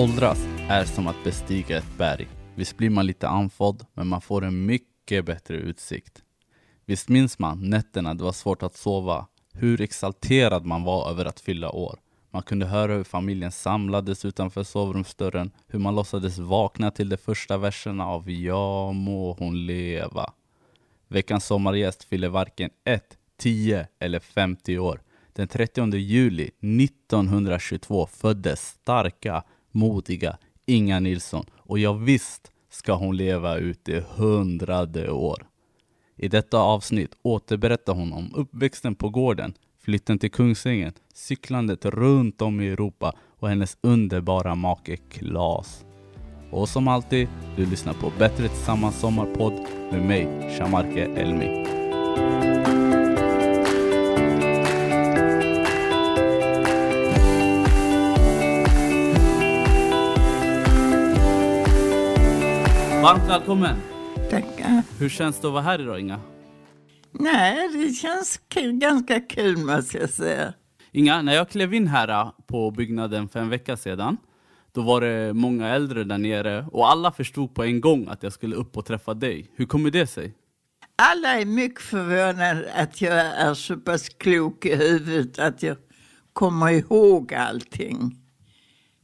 åldras är som att bestiga ett berg. Visst blir man lite andfådd, men man får en mycket bättre utsikt. Visst minns man nätterna det var svårt att sova, hur exalterad man var över att fylla år. Man kunde höra hur familjen samlades utanför sovrumsdörren, hur man låtsades vakna till de första verserna av Ja må hon leva. Veckans sommargäst fyller varken 1, 10 eller 50 år. Den 30 juli 1922 föddes starka, modiga Inga Nilsson och jag visst ska hon leva ut i hundrade år. I detta avsnitt återberättar hon om uppväxten på gården, flytten till Kungsängen, cyklandet runt om i Europa och hennes underbara make Klas. Och som alltid, du lyssnar på Bättre Tillsammans Sommarpodd med mig, Shamarke Elmi. Varmt välkommen! Tackar. Hur känns det att vara här idag Inga? Nej, det känns kul, ganska kul måste jag säga. Inga, när jag klev in här äh, på byggnaden för en vecka sedan, då var det många äldre där nere och alla förstod på en gång att jag skulle upp och träffa dig. Hur kommer det sig? Alla är mycket förvånade att jag är så pass klok i huvudet att jag kommer ihåg allting.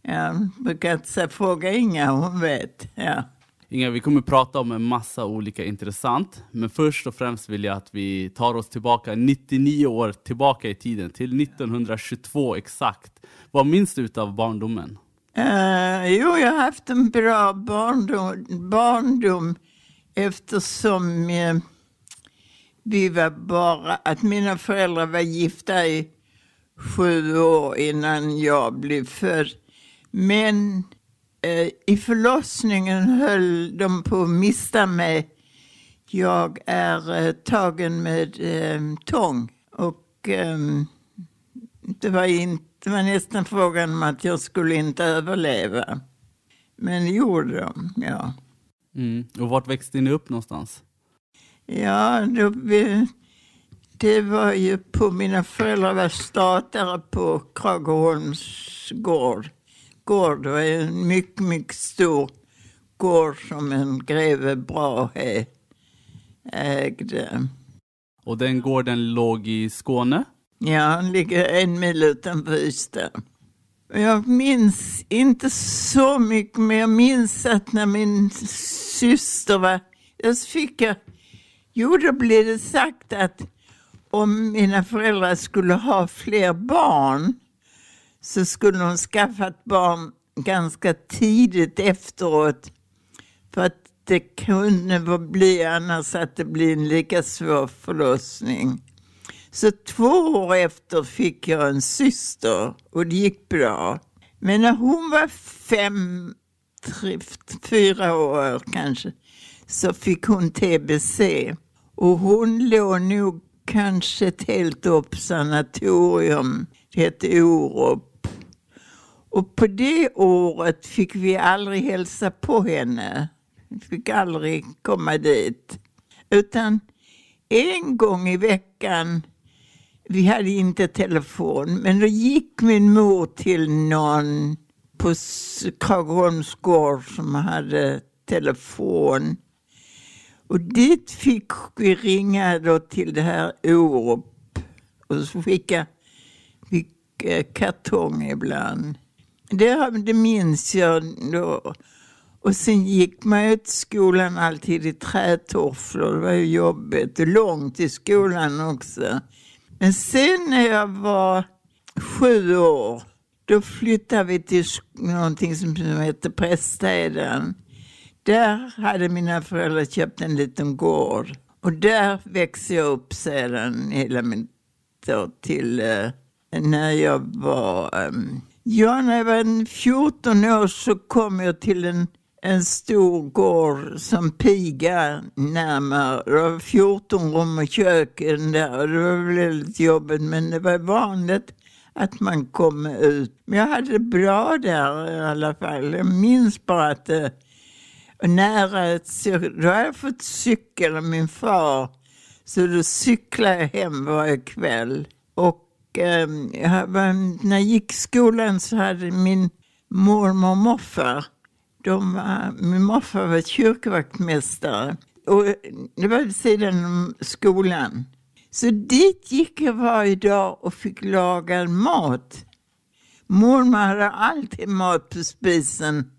Jag brukar inte säga fråga Inga, hon vet. Ja. Inga, vi kommer prata om en massa olika intressant, men först och främst vill jag att vi tar oss tillbaka 99 år tillbaka i tiden, till 1922 exakt. Vad minns du av barndomen? Uh, jo, jag har haft en bra barndom, barndom eftersom uh, vi var bara, att mina föräldrar var gifta i sju år innan jag blev född. Men i förlossningen höll de på att mista mig. Jag är tagen med tång och um, det var inte det var nästan frågan om att jag skulle inte överleva. Men det gjorde de, ja. Mm. Och vart växte ni upp någonstans? Ja, då, det var ju på mina föräldrar var statare på Krageholms gård. Gård var en mycket, mycket stor gård som en greve Brahe ägde. Och den gården låg i Skåne? Ja, han ligger en mil utanför Ystad. Jag minns inte så mycket, men jag minns att när min syster var... Jag fick jag... Jo, då blev det sagt att om mina föräldrar skulle ha fler barn så skulle hon skaffa ett barn ganska tidigt efteråt. För att det kunde bli annars att det blir en lika svår förlossning. Så två år efter fick jag en syster och det gick bra. Men när hon var fem, tre, fyra år kanske, så fick hon TBC. Och hon låg nog kanske ett helt år på sanatorium. Det hette Orup. Och på det året fick vi aldrig hälsa på henne. Vi fick aldrig komma dit. Utan en gång i veckan vi hade inte telefon, men då gick min mor till någon på Kragholms gård som hade telefon. Och dit fick vi ringa då till det här Orup. Och så fick jag eh, kartong ibland. Det, det minns jag då. Och sen gick man ju till skolan alltid i trätofflor. Det var ju jobbigt. Långt till skolan också. Men sen när jag var sju år, då flyttade vi till någonting som heter Prästheden. Där hade mina föräldrar köpt en liten gård. Och där växte jag upp sedan hela min till eh, när jag var... Eh, ja, när jag var 14 år så kom jag till en en stor gård som piga närmare. Det var 14 rum och kök där och det var väldigt jobbigt men det var vanligt att man kom ut. Men jag hade det bra där i alla fall. Jag minns bara att det var nära ett Då hade jag fått cykel av min far. Så då cyklade jag hem varje kväll. Och eh, när jag gick skolan så hade min mormor och morfar, de var, min morfar var kyrkvaktmästare och det var vid sidan om skolan. Så dit gick jag varje dag och fick laga mat. Mormor hade alltid mat på spisen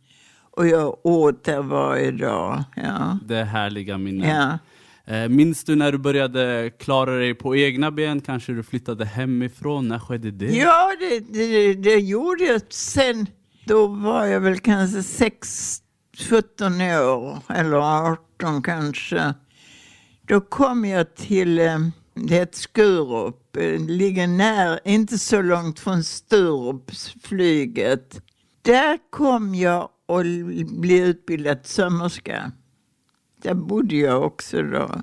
och jag åt där varje dag. Ja. Det är härliga minnen. Ja. Eh, minns du när du började klara dig på egna ben? Kanske du flyttade hemifrån? När skedde det? Ja, det, det, det gjorde jag sen. Då var jag väl kanske 6, 17 år eller 18 kanske. Då kom jag till eh, det heter Skurup. Det ligger nära, inte så långt från Sturupsflyget. Där kom jag och blev utbildad sömmerska. Där bodde jag också då.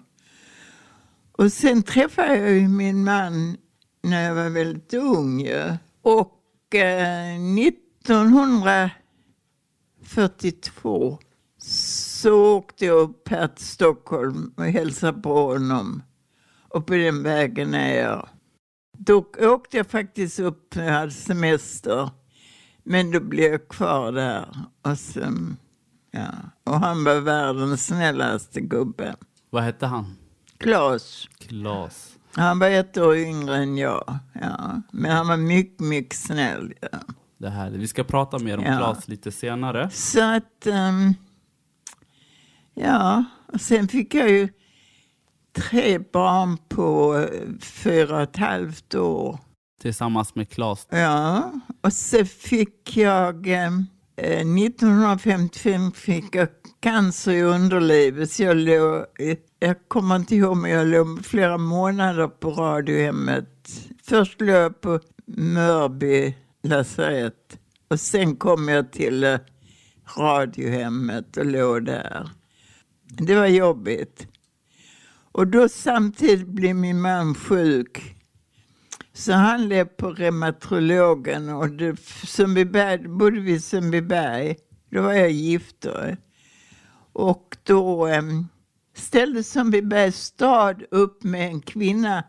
Och sen träffade jag ju min man när jag var väldigt ung. ju. Och eh, 1942 så åkte jag upp här till Stockholm och hälsade på honom. Och på den vägen är jag. Då åkte jag faktiskt upp när jag hade semester. Men då blev jag kvar där. Och, sen, ja. och han var världens snällaste gubbe. Vad hette han? Klas. Klas. Han var ett år yngre än jag. Ja. Men han var mycket, mycket snäll. Ja. Det här. Vi ska prata mer om Ja. Klas lite senare. Så att, ehm, ja, och sen fick jag ju tre barn på eh, fyra och ett halvt år. Tillsammans med Klas. Ja, och så fick jag, eh, Eh, 1955 fick jag cancer i underlivet. Så jag låg, jag kommer inte ihåg, men jag låg flera månader på Radiohemmet. Först låg jag på Mörby lasarett och sen kom jag till eh, Radiohemmet och låg där. Det var jobbigt. Och då samtidigt blev min man sjuk. Så han levde på reumatologen och det, Sundbyberg, bodde vi i Sundbyberg. Då var jag gift då. Och då um, ställde Sundbybergs stad upp med en kvinna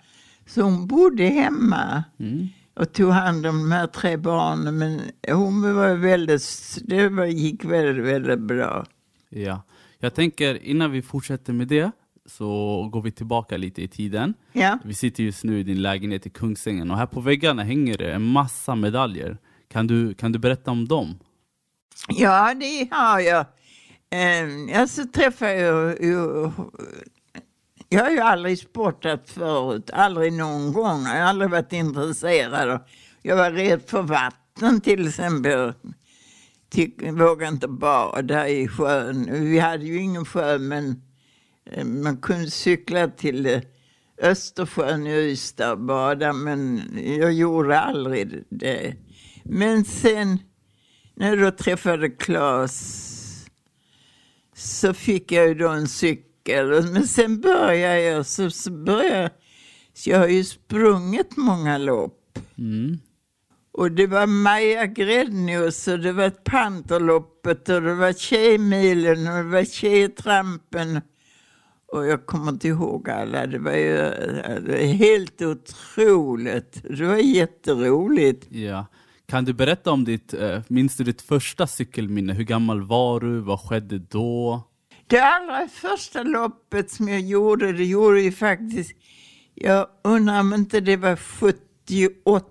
som bodde hemma Mm. och tog hand om de här tre barnen. Men hon var väldigt, det var, gick väldigt, väldigt bra. Ja. Jag tänker innan vi fortsätter med det så går vi tillbaka lite i tiden. Ja. Vi sitter just nu i din lägenhet i Kungsängen och här på väggarna hänger det en massa medaljer. Kan du, kan du berätta om dem? Ja, det har jag. Eh, alltså träffar jag ju... Jag har ju aldrig sportat förut, aldrig någon gång. Jag har aldrig varit intresserad. Jag var rädd för vatten till exempel. Tyck, vågade inte bada i sjön. Vi hade ju ingen sjö men man kunde cykla till eh, Östersjön i Ystad och bada men jag gjorde aldrig det. Men sen när jag träffade Claes så fick jag ju då en cykel. Men sen började jag, så, så började jag, så jag har ju sprungit många lopp. Mm. Och det var Maja Gräddnius och det var Panterloppet och det var Tjejmilen och det var Tjejtrampen. Och jag kommer inte ihåg alla, det var ju det var helt otroligt. Det var jätteroligt. Ja. Kan du berätta om ditt, eh, minns du ditt första cykelminne? Hur gammal var du? Vad skedde då? Det allra första loppet som jag gjorde, det gjorde ju faktiskt, jag undrar om inte det var 78.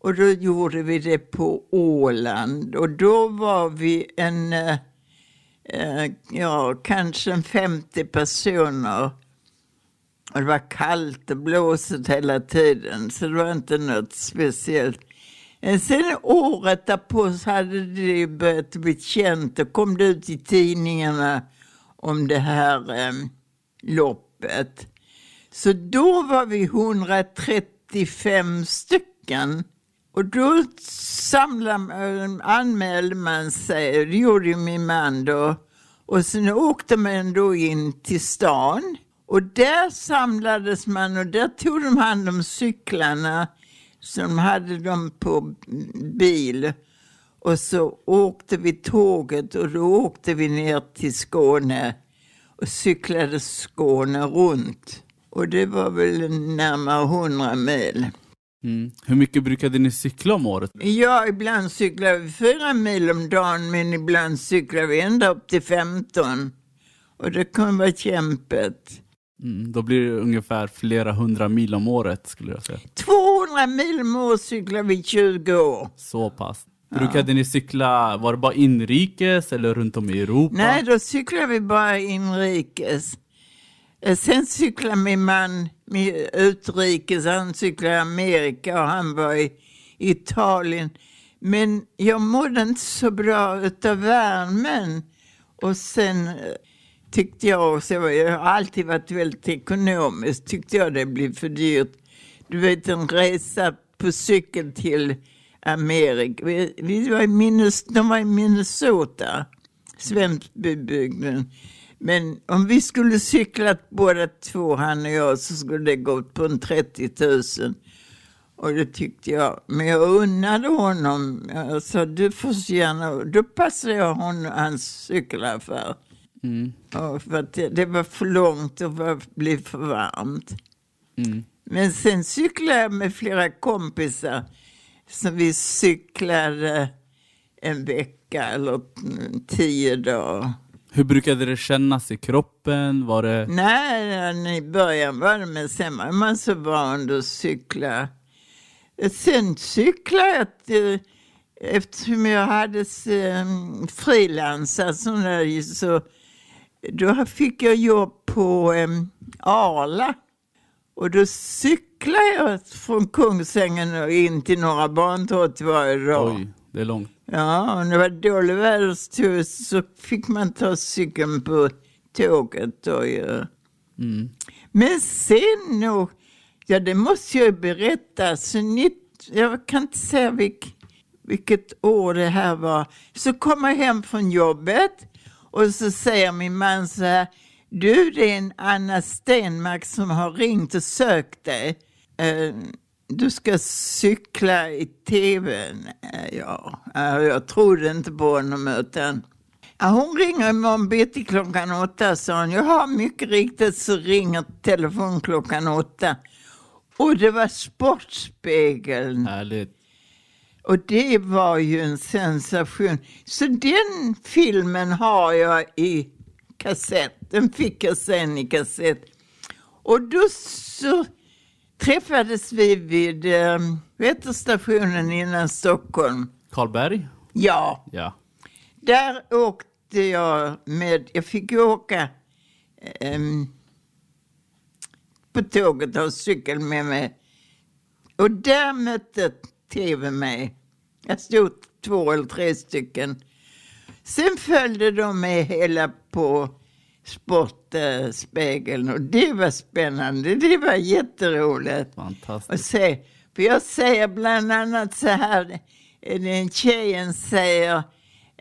Och då gjorde vi det på Åland och då var vi en, eh, eh, Eh, ja kanske 50 personer. Och det var kallt och blåsigt hela tiden så det var inte något speciellt. Eh, sen året därpå så hade det börjat bli känt och kom det ut i tidningarna om det här eh, loppet. Så då var vi 135 stycken. Och då samlade, anmälde man sig, det gjorde ju min man då. Och sen åkte man då in till stan. Och där samlades man och där tog de hand om cyklarna. Så de hade dem på bil. Och så åkte vi tåget och då åkte vi ner till Skåne och cyklade Skåne runt. Och det var väl närmare 100 mil. Mm. Hur mycket brukade ni cykla om året? Ja, ibland cyklar vi fyra mil om dagen, men ibland cyklar vi ända upp till 15. Och det kan vara kämpigt. Mm, då blir det ungefär flera hundra mil om året skulle jag säga. 200 mil om året cyklar vi 20 år. Så pass. Brukade ni cykla, var det bara inrikes eller runt om i Europa? Nej, då cyklar vi bara inrikes. Eh, sen cyklade min man med utrikes, han cyklade i Amerika och han var i Italien. Men jag mådde inte så bra utav värmen. Och sen eh, tyckte jag också, jag har alltid varit väldigt ekonomisk, tyckte jag det blev för dyrt. Du vet en resa på cykel till Amerika. Vi, vi var i Minnes, de var i Minnesota, Svenskbybygden. Men om vi skulle cyklat båda två, han och jag, så skulle det gått på en 30 000. Och det tyckte jag. Men jag unnade honom. Jag sa, du får så gärna... Då passade jag honom hans cykelaffär. Mm. Ja, för att det, det var för långt och det blev för varmt. Mm. Men sen cyklade jag med flera kompisar. Så vi cyklade en vecka eller tio dagar. Hur brukade det kännas i kroppen? Var det... Nej, i början var det, men sen var man så van att cykla. Sen cyklade jag, till- eftersom jag hade um, frilansat så då fick jag jobb på um, Arla. Och då cyklade jag från Kungsängen och in till Norra Bantorget varje dag. Oj, det är långt. Ja, när det var dålig väderstid så fick man ta cykeln på tåget. Och. Mm. Men sen nog, ja det måste jag ju berätta, så nitt, jag kan inte säga vilk, vilket år det här var. Så kom jag hem från jobbet och så säger min man så här, du det är en Anna Stenmark som har ringt och sökt dig. Eh, du ska cykla i tv. Ja, jag trodde inte på honom utan hon ringer imorgon bitti klockan åtta, sa hon. Jaha, mycket riktigt så ringer telefon klockan åtta. Och det var Sportspegeln. Härligt. Och det var ju en sensation. Så den filmen har jag i kassett. Den fick jag sen i kassett. Och då så träffades vi vid eh, väderstationen innan Stockholm. Karlberg? Ja, Ja. där åkte jag med, jag fick ju åka ehm, på tåget och cykel med mig. Och där mötte tv mig. Jag stod två eller tre stycken. Sen följde de med hela på Sportspegeln och det var spännande. Det var jätteroligt. Fantastiskt. Och se, för jag säger bland annat så här, den tjejen säger,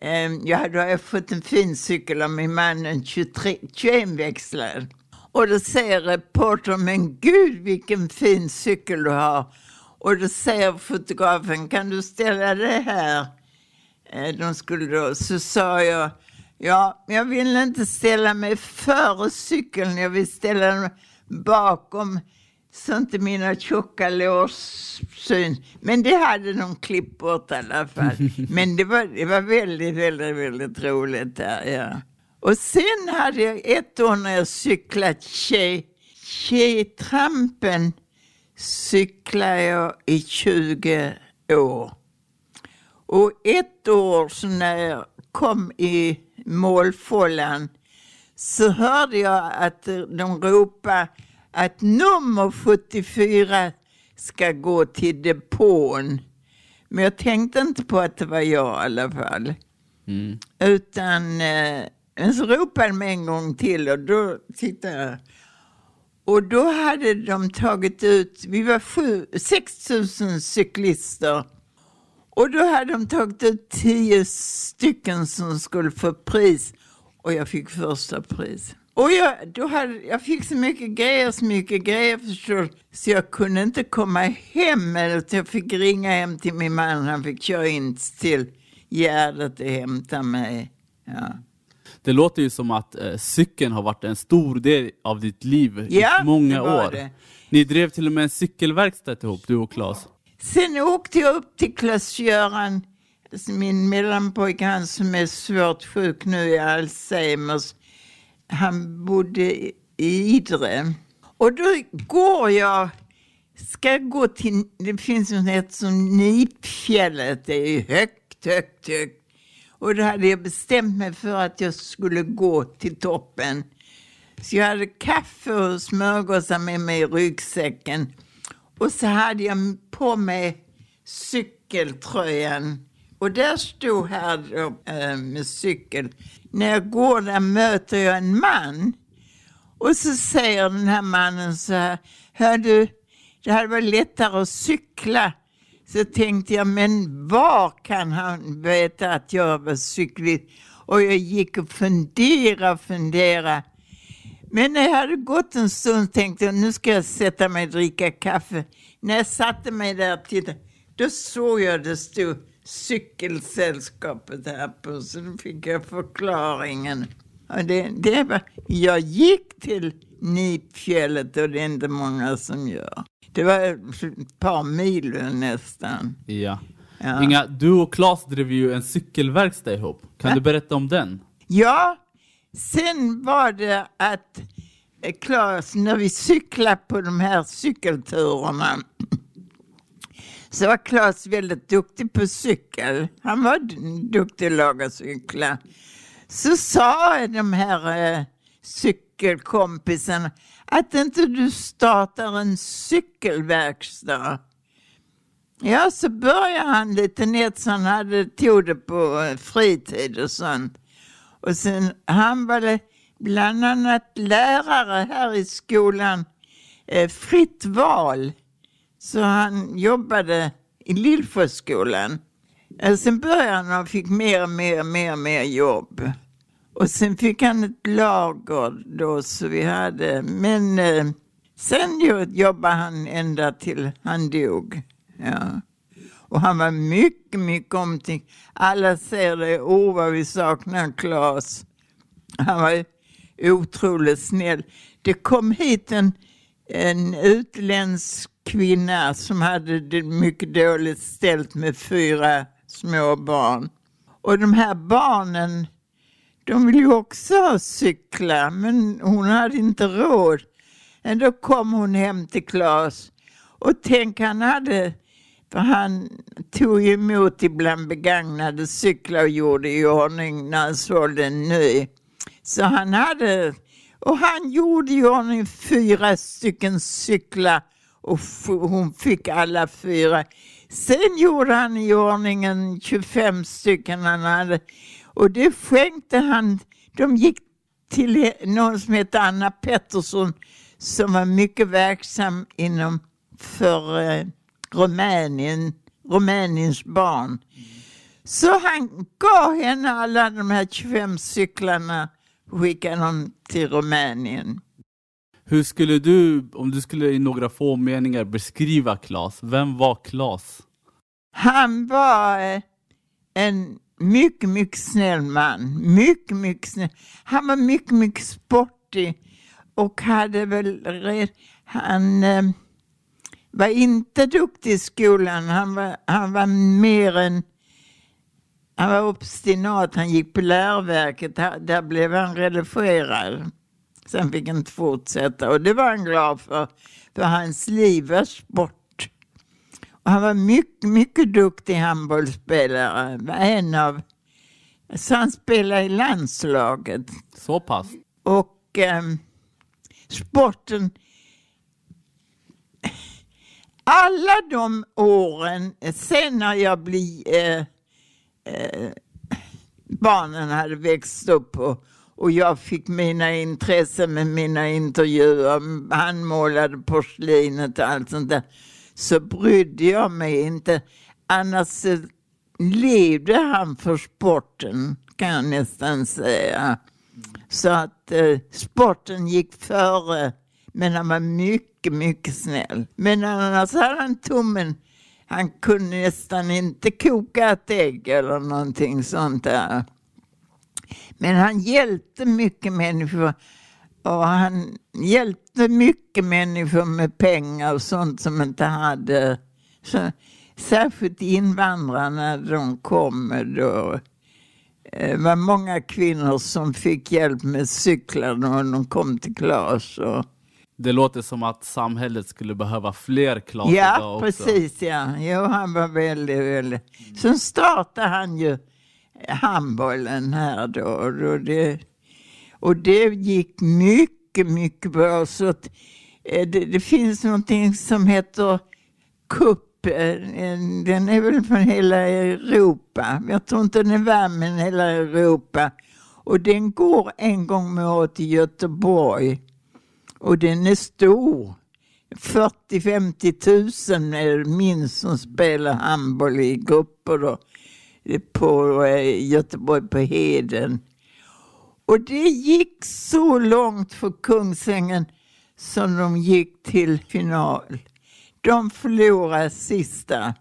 ehm, ja då har jag fått en fin cykel av min man, en 23 21-växlad. Och då säger reportern, men gud vilken fin cykel du har. Och då säger fotografen, kan du ställa det här? Eh, De skulle då, så sa jag, ja, jag vill inte ställa mig före cykeln, jag vill ställa mig bakom så inte mina tjocka lår syns. Men det hade de klippt bort i alla fall. Men det var, det var väldigt, väldigt, väldigt roligt där, ja. Och sen hade jag ett år när jag cyklat tjej, Tjejtrampen cyklade jag i 20 år. Och ett år så när jag kom i målfållan så hörde jag att de ropade att nummer 74 ska gå till depån. Men jag tänkte inte på att det var jag i alla fall. Mm. Utan, eh, så ropade de en gång till och då tittade jag. Och då hade de tagit ut, vi var sju, 6 000 cyklister. Och då hade de tagit ut 10 stycken som skulle få pris. Och jag fick första pris. Och jag, då hade, jag fick så mycket grejer, så mycket grejer förstår du, Så jag kunde inte komma hem. Utan jag fick ringa hem till min man. Han fick köra in till Gärdet och hämta mig. Ja. Det låter ju som att eh, cykeln har varit en stor del av ditt liv Ja, i många det var år. det. Ni drev till och med en cykelverkstad ihop, du och Claes. Sen åkte jag upp till Klas-Göran, min mellanpojke, han som är svårt sjuk nu i Alzheimers. Han bodde i Idre. Och då går jag, ska gå till, det finns något som Nipfjället, det är högt, högt, högt. Och då hade jag bestämt mig för att jag skulle gå till toppen. Så jag hade kaffe och smörgåsar med mig i ryggsäcken. Och så hade jag på mig cykeltröjan. Och där stod här då, äh, med cykel. När jag går där möter jag en man. Och så säger den här mannen så här. Hör du, det hade varit lättare att cykla. Så tänkte jag, men var kan han veta att jag var cyklist? Och jag gick och funderade och funderade. Men när jag hade gått en stund tänkte jag nu ska jag sätta mig och dricka kaffe. När jag satte mig där och tittade, då såg jag det stod cykelsällskapet här på, så då fick jag förklaringen. Och det, det var, jag gick till Nipfjället och det är inte många som gör. Det var ett par mil nästan. Ja. Ja. Inga, du och Claes drev ju en cykelverkstad ihop. Kan Ja. du berätta om den? Ja, sen var det att eh, Claes, när vi cyklade på de här cykelturerna så var Claes väldigt duktig på cykel. Han var duktig duktig att laga cyklar. Så sa de här eh, cykelkompisarna att inte du startar en cykelverkstad. Ja, så började han lite nätt så han hade, tog det på eh, fritid och sånt. Och sen, han var bland annat lärare här i skolan, eh, fritt val. Så han jobbade i Lillforsskolan. Eh, sen började han och fick mer och mer och mer mer jobb. Och sen fick han ett lager då så vi hade, men eh, sen jobbade han ända till han dog. Ja. Och han var mycket, mycket omtyckt. Alla säger det, oh vad vi saknar Claes. Han var otroligt snäll. Det kom hit en, en utländsk kvinna som hade det mycket dåligt ställt med fyra små barn. Och de här barnen, de ville ju också cykla, men hon hade inte råd. Men då kom hon hem till Claes. Och tänk, han hade, för han tog ju emot ibland begagnade cyklar och gjorde i ordning när han sålde en ny. Så han hade, och han gjorde i ordning fyra stycken cyklar och hon fick alla fyra. Sen gjorde han i ordning en 25 stycken han hade och det skänkte han. De gick till någon som hette Anna Pettersson som var mycket verksam inom för eh, Rumänien, Rumäniens barn. Så han gav henne alla de här 25 cyklarna och skickade dem till Rumänien. Hur skulle du, om du skulle i några få meningar beskriva Claes, vem var Claes? Han var eh, en mycket, mycket snäll man. Mycket, mycket snäll. Han var mycket, mycket sportig och hade väl han eh, var inte duktig i skolan. Han var, han var mer än han var obstinat, han gick på läroverket, där blev han relegerad. Sen fick han inte fortsätta och det var han glad för, för hans liv var sport. Och han var mycket, mycket duktig handbollsspelare. Var en av, så han spelade i landslaget. Så pass? Och ehm, sporten, alla de åren, eh, sen när jag blev, eh, eh, barnen hade växt upp och, och jag fick mina intressen med mina intervjuer, han målade porslinet och allt sånt där, så brydde jag mig inte. Annars levde han för sporten, kan jag nästan säga. Så att eh, sporten gick före, men han var mycket, mycket mycket snäll. Men annars hade han tummen, han kunde nästan inte koka ett ägg eller någonting sånt där. Men han hjälpte mycket människor. Och han hjälpte mycket människor med pengar och sånt som inte hade. Så, särskilt invandrarna de kom då. Det var många kvinnor som fick hjälp med cyklarna när de kom till Klas. Och, det låter som att samhället skulle behöva fler Klas Ja, också. precis ja. Jo, han var väldigt, väldigt... Sen startade han ju handbollen här då. Och det, och det gick mycket, mycket bra. Så att, eh, det, det finns någonting som heter cup. eh, Den är väl från hela Europa. Jag tror inte den är värd, men hela Europa. Och den går en gång med året i Göteborg. Och den är stor. 40-50 tusen är minst som spelar handboll i grupper då, på eh, Göteborg på Heden. Och det gick så långt för Kungsängen som de gick till final. De förlorade sista.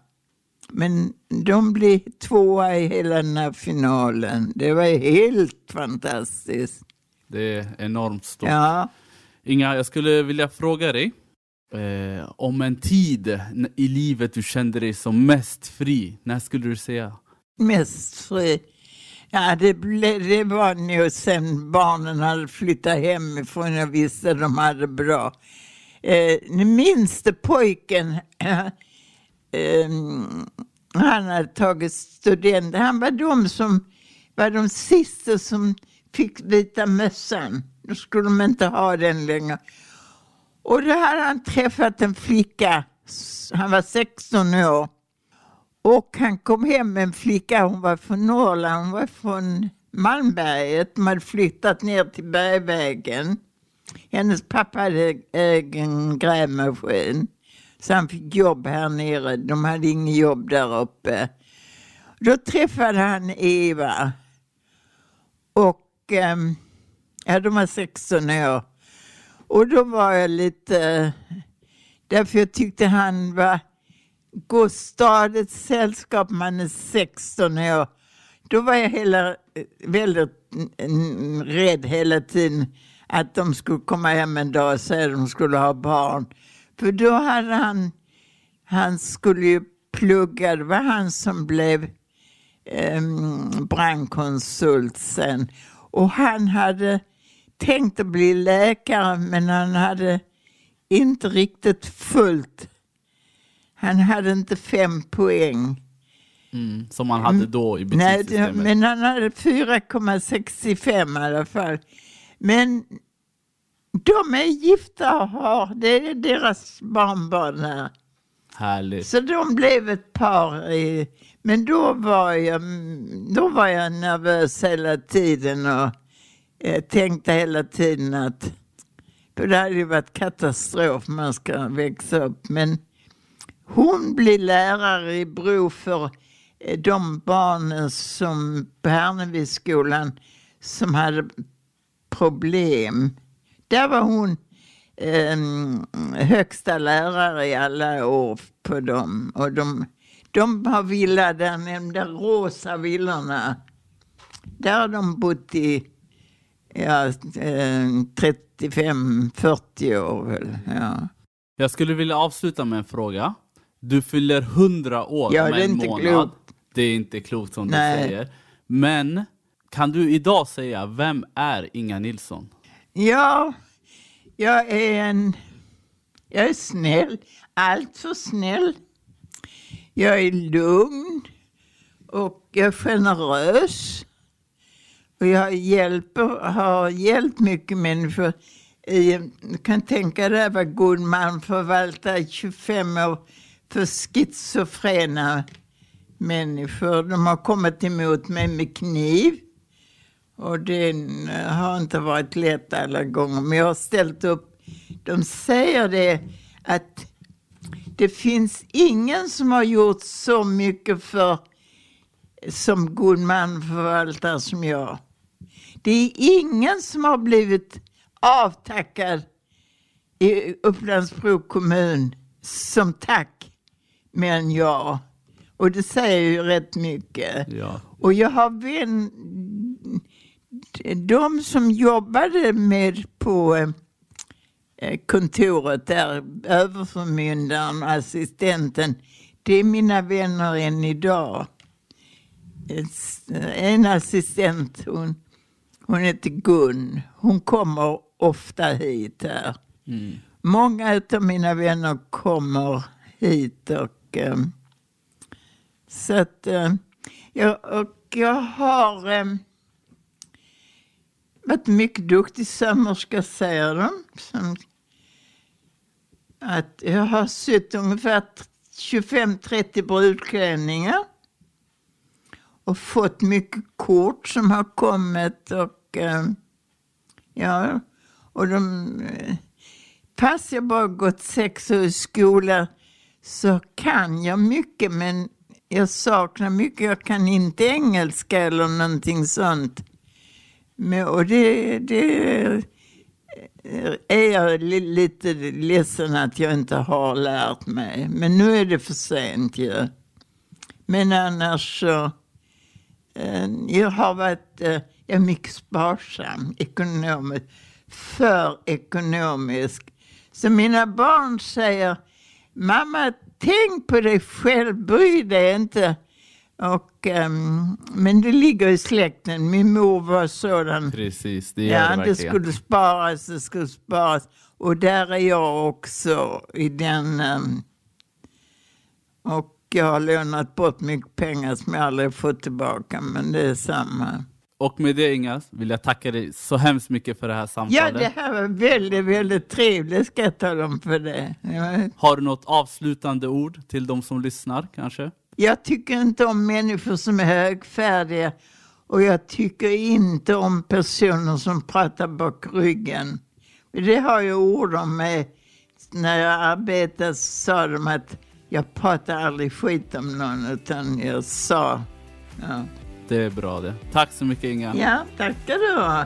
Men de blev tvåa i hela den här finalen. Det var helt fantastiskt. Det är enormt stort. Ja. Inga, jag skulle vilja fråga dig eh, om en tid i livet du kände dig som mest fri. När skulle du säga? mest fri. Ja, det, ble, det var nog sen barnen hade flyttat hemifrån. Jag visste att de hade bra. Eh, den minste pojken, eh, han hade tagit student. Han var de som var de sista som fick vita mössan. Då skulle de inte ha den längre. Och då hade han träffat en flicka. Han var 16 år. Och han kom hem med en flicka, hon var från Norrland, hon var från Malmberget. De hade flyttat ner till Bergvägen. Hennes pappa hade egen grävmaskin. Så han fick jobb här nere. De hade inget jobb där uppe. Då träffade han Eva. Och ehm, ja, de var 16 år. Och då var jag lite... Därför jag tyckte han var gå stadigt sällskap, man är 16 år. Då var jag hela, väldigt mm, rädd hela tiden att de skulle komma hem en dag och säga att de skulle ha barn. För då hade han, han skulle ju plugga, det var han som blev eh, brandkonsult sen. Och han hade tänkt att bli läkare men han hade inte riktigt fullt han hade inte fem poäng. Mm, som man hade då i Nej, betygssystemet. det- men han hade 4,65 i alla fall. Men de är gifta och har, det är deras barnbarn här. Härligt. Så de blev ett par. I, men då var, jag, då var jag nervös hela tiden och jag tänkte hela tiden att för det hade ju varit katastrof man ska växa upp. Men hon blir lärare i Bro för eh, de barnen som på Härnevisskolan som hade problem. Där var hon eh, högsta lärare i alla år på dem. Och de, de har villa där, nämnda rosa villorna. Där har de bott i ja, eh, 35-40 år väl. Ja. Jag skulle vilja avsluta med en fråga. Du fyller 100 år Ja, om en inte månad. klokt. Det är inte klokt som Nej. du säger. Men kan du idag säga, vem är Inga Nilsson? Ja, jag är en... Jag är snäll. Allt för snäll. Jag är lugn. Och jag är generös. Och jag hjälper, har hjälpt mycket människor. Jag kan tänka dig att god man, förvaltar i 25 år för schizofrena människor. De har kommit emot mig med kniv. Och det eh, har inte varit lätt alla gånger, men jag har ställt upp. De säger det att det finns ingen som har gjort så mycket för som god man förvaltar som jag. Det är ingen som har blivit avtackad i Upplands-Bro kommun som tack mer än jag. Och det säger ju rätt mycket. Ja. Och jag har vän... de som jobbade med på eh, kontoret där, överförmyndaren och assistenten, det är mina vänner än idag. En assistent, hon, hon heter Gun. Hon kommer ofta hit här. Mm. Många av mina vänner kommer hit och eh, så att eh, jag, och jag har eh, varit mycket duktig sömmerska säger de. Som, att jag har sytt ungefär 25-30 brudklänningar och fått mycket kort som har kommit och Eh, ja, och de eh, Fast jag bara gått sex år i skola så kan jag mycket men jag saknar mycket. Jag kan inte engelska eller någonting sånt. Men, och det, det eh, är jag lite ledsen att jag inte har lärt mig. Men nu är det för sent ju. Men annars så, jag har varit, är mycket sparsam ekonomiskt. För ekonomisk. Så mina barn säger, mamma tänk på dig själv, bry dig inte. Och, um, men det ligger i släkten. Min mor var sådan. Precis, det gör ja, det, det skulle sparas, det skulle sparas. Och där är jag också i den. Um, och jag har lånat bort mycket pengar som jag aldrig fått tillbaka, men det är samma. Och med det Inga, vill jag tacka dig så hemskt mycket för det här samtalet. Ja, det här var väldigt, väldigt trevligt ska jag tala om för det. Har du något avslutande ord till de som lyssnar kanske? Jag tycker inte om människor som är högfärdiga och jag tycker inte om personer som pratar bak ryggen. Det har jag ord om mig. När jag arbetade sa de att jag pratar aldrig skit om någon utan jag sa ja. Det är bra det. Tack så mycket Inga. Ja, tackar du.